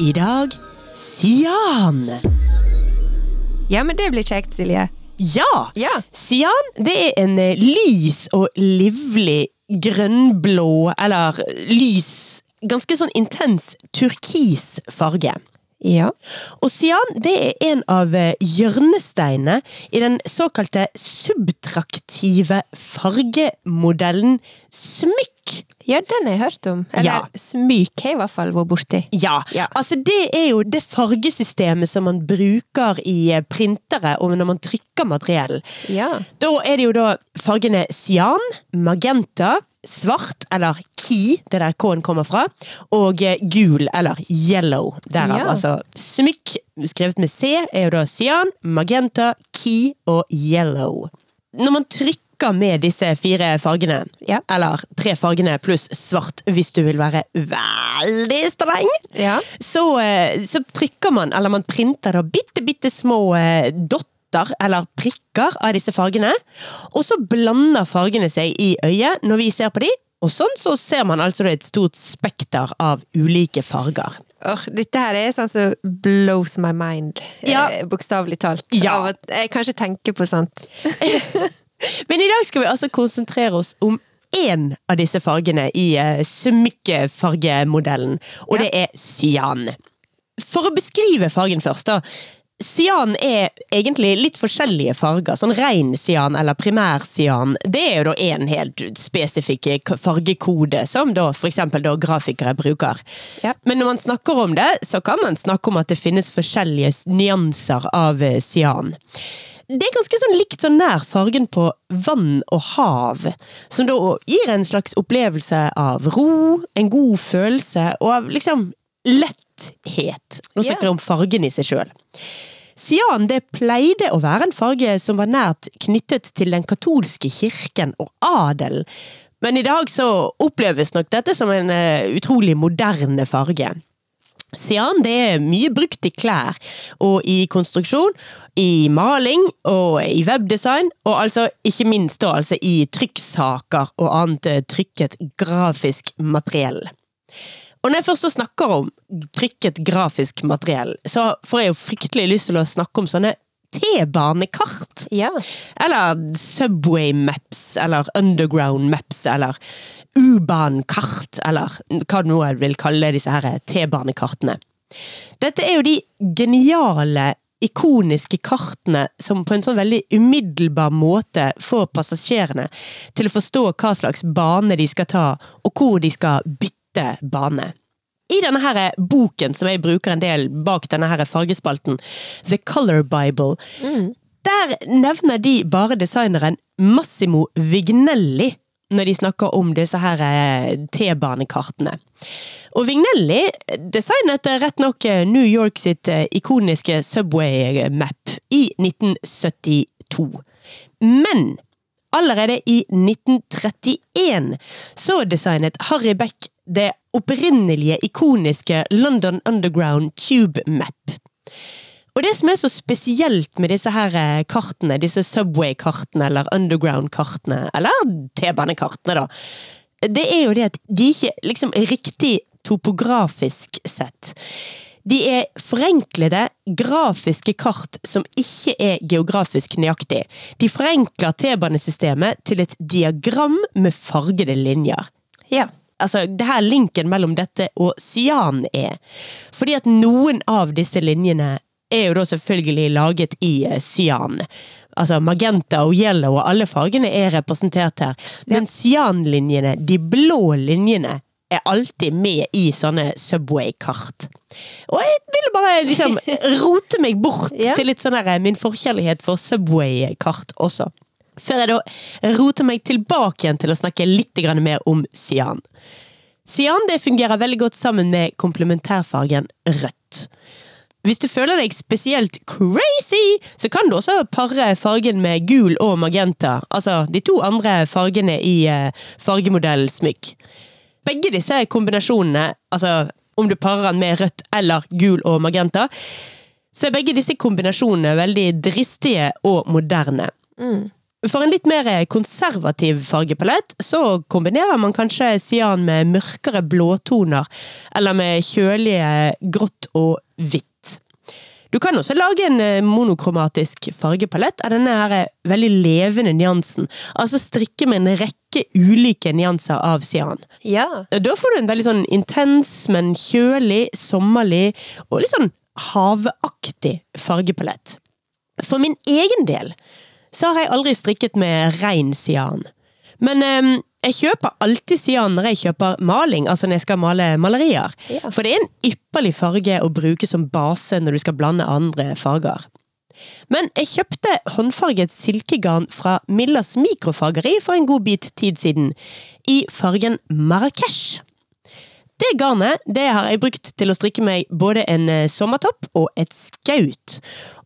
Speaker 1: I dag cyan.
Speaker 2: Ja, men det blir kjekt, Silje.
Speaker 1: Ja!
Speaker 2: Ja.
Speaker 1: Cyan det er en eh, lys og livlig grønnblå, eller lys Ganske sånn intens turkis farge.
Speaker 2: Ja.
Speaker 1: Og cyan det er en av eh, hjørnesteinene i den såkalte subtraktive fargemodellen smykk.
Speaker 2: Ja, den har jeg hørt om. Eller
Speaker 1: Ja.
Speaker 2: smyk har jeg i hvert fall vært borti.
Speaker 1: Ja,
Speaker 2: Ja.
Speaker 1: altså det er jo det fargesystemet som man bruker i eh, printere og når man trykker materiell.
Speaker 2: Ja.
Speaker 1: Da er det jo da fargene cyan, magenta, svart, eller key, det der K-en kommer fra, og eh, gul, eller yellow. Derav,
Speaker 2: Ja.
Speaker 1: altså smykk, skrevet med C, er jo da cyan, magenta, key og yellow. Når man trykker med disse fire fargene,
Speaker 2: Ja.
Speaker 1: eller tre fargene pluss svart hvis du vil være veldig streng,
Speaker 2: Ja.
Speaker 1: så, eh, så trykker man, eller man printer da bitte, bitte små eh, dotter, eller prikker av disse fargene. Og så blander fargene seg i øyet når vi ser på de, og sånn så ser man altså et stort spekter av ulike farger.
Speaker 2: Or, dette her er sånn som blows my mind,
Speaker 1: Ja.
Speaker 2: eh, bokstavelig talt.
Speaker 1: Ja.
Speaker 2: Av at jeg kanskje tenker på sånt.
Speaker 1: Men i dag skal vi altså konsentrere oss om én av disse fargene i uh, smykkefargemodellen, og
Speaker 2: Ja.
Speaker 1: det er cyan. For å beskrive fargen først, da. Cyan er egentlig litt forskjellige farger. Sånn ren cyan eller primær cyan, det er jo da en helt spesifikk fargekode som da da grafikere bruker.
Speaker 2: Ja.
Speaker 1: Men når man snakker om det, så kan man snakke om at det finnes forskjellige nyanser av eh, cyan. Det er ganske sånn likt sånn nær fargen på vann og hav, som da gir en slags opplevelse av ro, en god følelse og av liksom letthet. Nå snakker jeg om fargen i seg sjøl. Sian det pleide å være en farge som var nært knyttet til den katolske kirken og adelen, men i dag så oppleves nok dette som en eh, utrolig moderne farge. Cyan det er mye brukt i klær, og i konstruksjon, i maling og i webdesign, og altså ikke minst da altså i trykksaker og annet eh, trykket grafisk materiell. Og når jeg først snakker om trykket grafisk materiell, så får jeg jo fryktelig lyst til å snakke om sånne T-banekart.
Speaker 2: Ja.
Speaker 1: Eller Subway Maps, eller Underground Maps, eller U-bankart, eller hva du nå vil kalle disse her T-banekartene. Dette er jo de geniale, ikoniske kartene som på en sånn veldig umiddelbar måte får passasjerene til å forstå hva slags bane de skal ta, og hvor de skal bytte bane. I denne her boken som jeg bruker en del bak denne her fargespalten, The Color Bible, der nevner de bare designeren Massimo Vignelli når de snakker om disse her eh, T-banekartene. Og Vignelli designet eh, rett nok eh, New York sitt ikoniske Subway Map i 1972. Men allerede i 1931 så designet Harry Beck det opprinnelige ikoniske London Underground Tube Map. Og det som er så spesielt med disse her eh, kartene, disse Subway-kartene eller Underground-kartene, eller T-banekartene, da, det er jo det at de ikke liksom riktig topografisk sett. De er forenklede, grafiske kart som ikke er geografisk nøyaktig. De forenkler T-banesystemet til et diagram med fargede linjer
Speaker 2: Ja.
Speaker 1: altså, det her linken mellom dette og cyan er. Fordi at noen av disse linjene er jo da selvfølgelig laget i eh, cyan. Altså magenta og yellow og alle fargene er representert her. Men cyanlinjene, de blå linjene, er alltid med i sånne Subway-kart. Og jeg ville bare liksom rote meg bort
Speaker 2: Ja.
Speaker 1: til litt sånn der, eh, min forkjærlighet for Subway-kart også. Før jeg da roter meg tilbake igjen til å snakke litt mer om cyan. Cyan det fungerer veldig godt sammen med komplementærfargen rødt. Hvis du føler deg spesielt crazy, så kan du også pare fargen med gul og magenta. Altså de to andre fargene i eh, fargemodellen smykk. Begge disse kombinasjonene, altså om du parer den med rødt eller gul og magenta, så er begge disse kombinasjonene veldig dristige og moderne. For en litt mer konservativ fargepalett, så kombinerer man kanskje cyan med mørkere blåtoner, eller med kjølige grått og hvitt. Du kan også lage en eh, monokromatisk fargepalett av denne her eh, veldig levende nyansen. Altså strikke med en rekke ulike nyanser av sian.
Speaker 2: Ja.
Speaker 1: Da får du en veldig sånn intens, men kjølig, sommerlig og litt sånn havaktig fargepalett. For min egen del så har jeg aldri strikket med rein sian. Men eh, jeg kjøper alltid cyan når jeg kjøper maling, altså når jeg skal male malerier.
Speaker 2: Ja.
Speaker 1: For det er en ypperlig farge å bruke som base når du skal blande andre farger. Men jeg kjøpte håndfarget silkegarn fra Millas mikrofargeri for en god bit tid siden, i fargen Marrakech. Det garnet det har jeg brukt til å strikke meg både en eh, sommertopp og et skaut.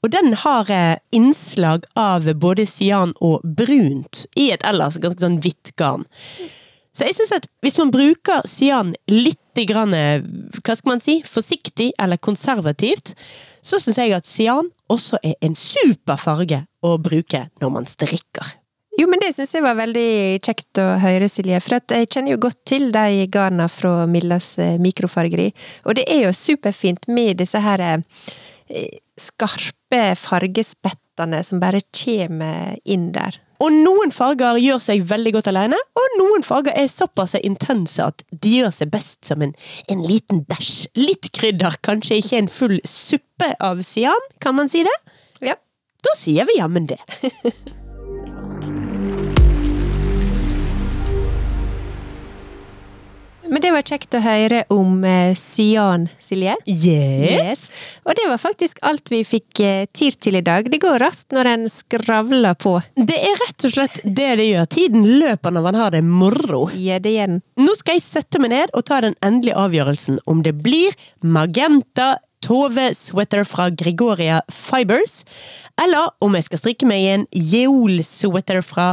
Speaker 1: Og den har eh, innslag av både cyan og brunt i et ellers ganske sånn hvitt garn. Så jeg synes at hvis man bruker cyan litt grann, eh, hva skal man si, forsiktig eller konservativt, så syns jeg at cyan også er en super farge å bruke når man strikker.
Speaker 2: Jo, men det syns jeg var veldig kjekt å høre, Silje. For jeg kjenner jo godt til de garna fra Millas eh, mikrofargeri. Og det er jo superfint med disse her eh, skarpe fargespettene som bare kommer inn der.
Speaker 1: Og noen farger gjør seg veldig godt alene, og noen farger er såpass intense at de gjør seg best som en, en liten dæsj. Litt krydder, kanskje ikke en full suppe av cyan, kan man si det?
Speaker 2: Ja.
Speaker 1: Da sier vi jammen det.
Speaker 2: Men det var kjekt å høre om eh, cyan, Silje.
Speaker 1: Yes.
Speaker 2: Og det var faktisk alt vi fikk eh, tid til i dag. Det går raskt når en skravler på.
Speaker 1: Det er rett og slett det det gjør. Tiden løper når man har det moro.
Speaker 2: Ja, det gjør den.
Speaker 1: Nå skal jeg sette meg ned og ta den endelige avgjørelsen om det blir magenta Tove-sweater fra Gregoria Fibers, eller om jeg skal strikke meg en Jeol-sweater fra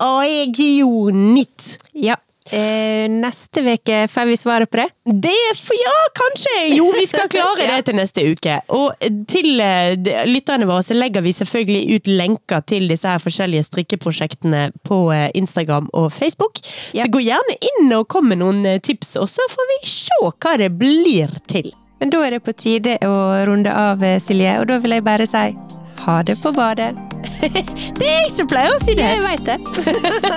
Speaker 1: Aegionit.
Speaker 2: Ja. Eh, neste uke får vi svaret på det.
Speaker 1: Det Ja, kanskje! Jo, vi skal klare det til neste uke. Og til eh, lytterne våre så legger vi selvfølgelig ut lenker til disse her forskjellige strikkeprosjektene på eh, Instagram og Facebook.
Speaker 2: Ja.
Speaker 1: Så gå gjerne inn og kom med noen eh, tips, og så får vi se hva det blir til.
Speaker 2: Men da er det på tide å runde av, eh, Silje, og da vil jeg bare si ha det på badet.
Speaker 1: Det er jeg som pleier å si det!
Speaker 2: Jeg veit det.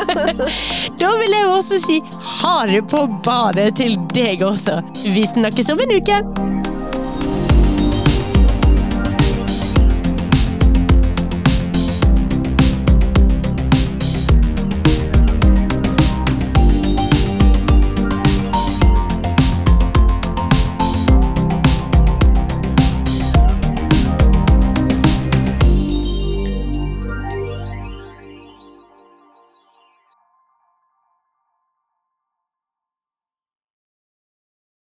Speaker 1: Da vil jeg også si ha det på badet til deg også. Vi snakkes om en uke!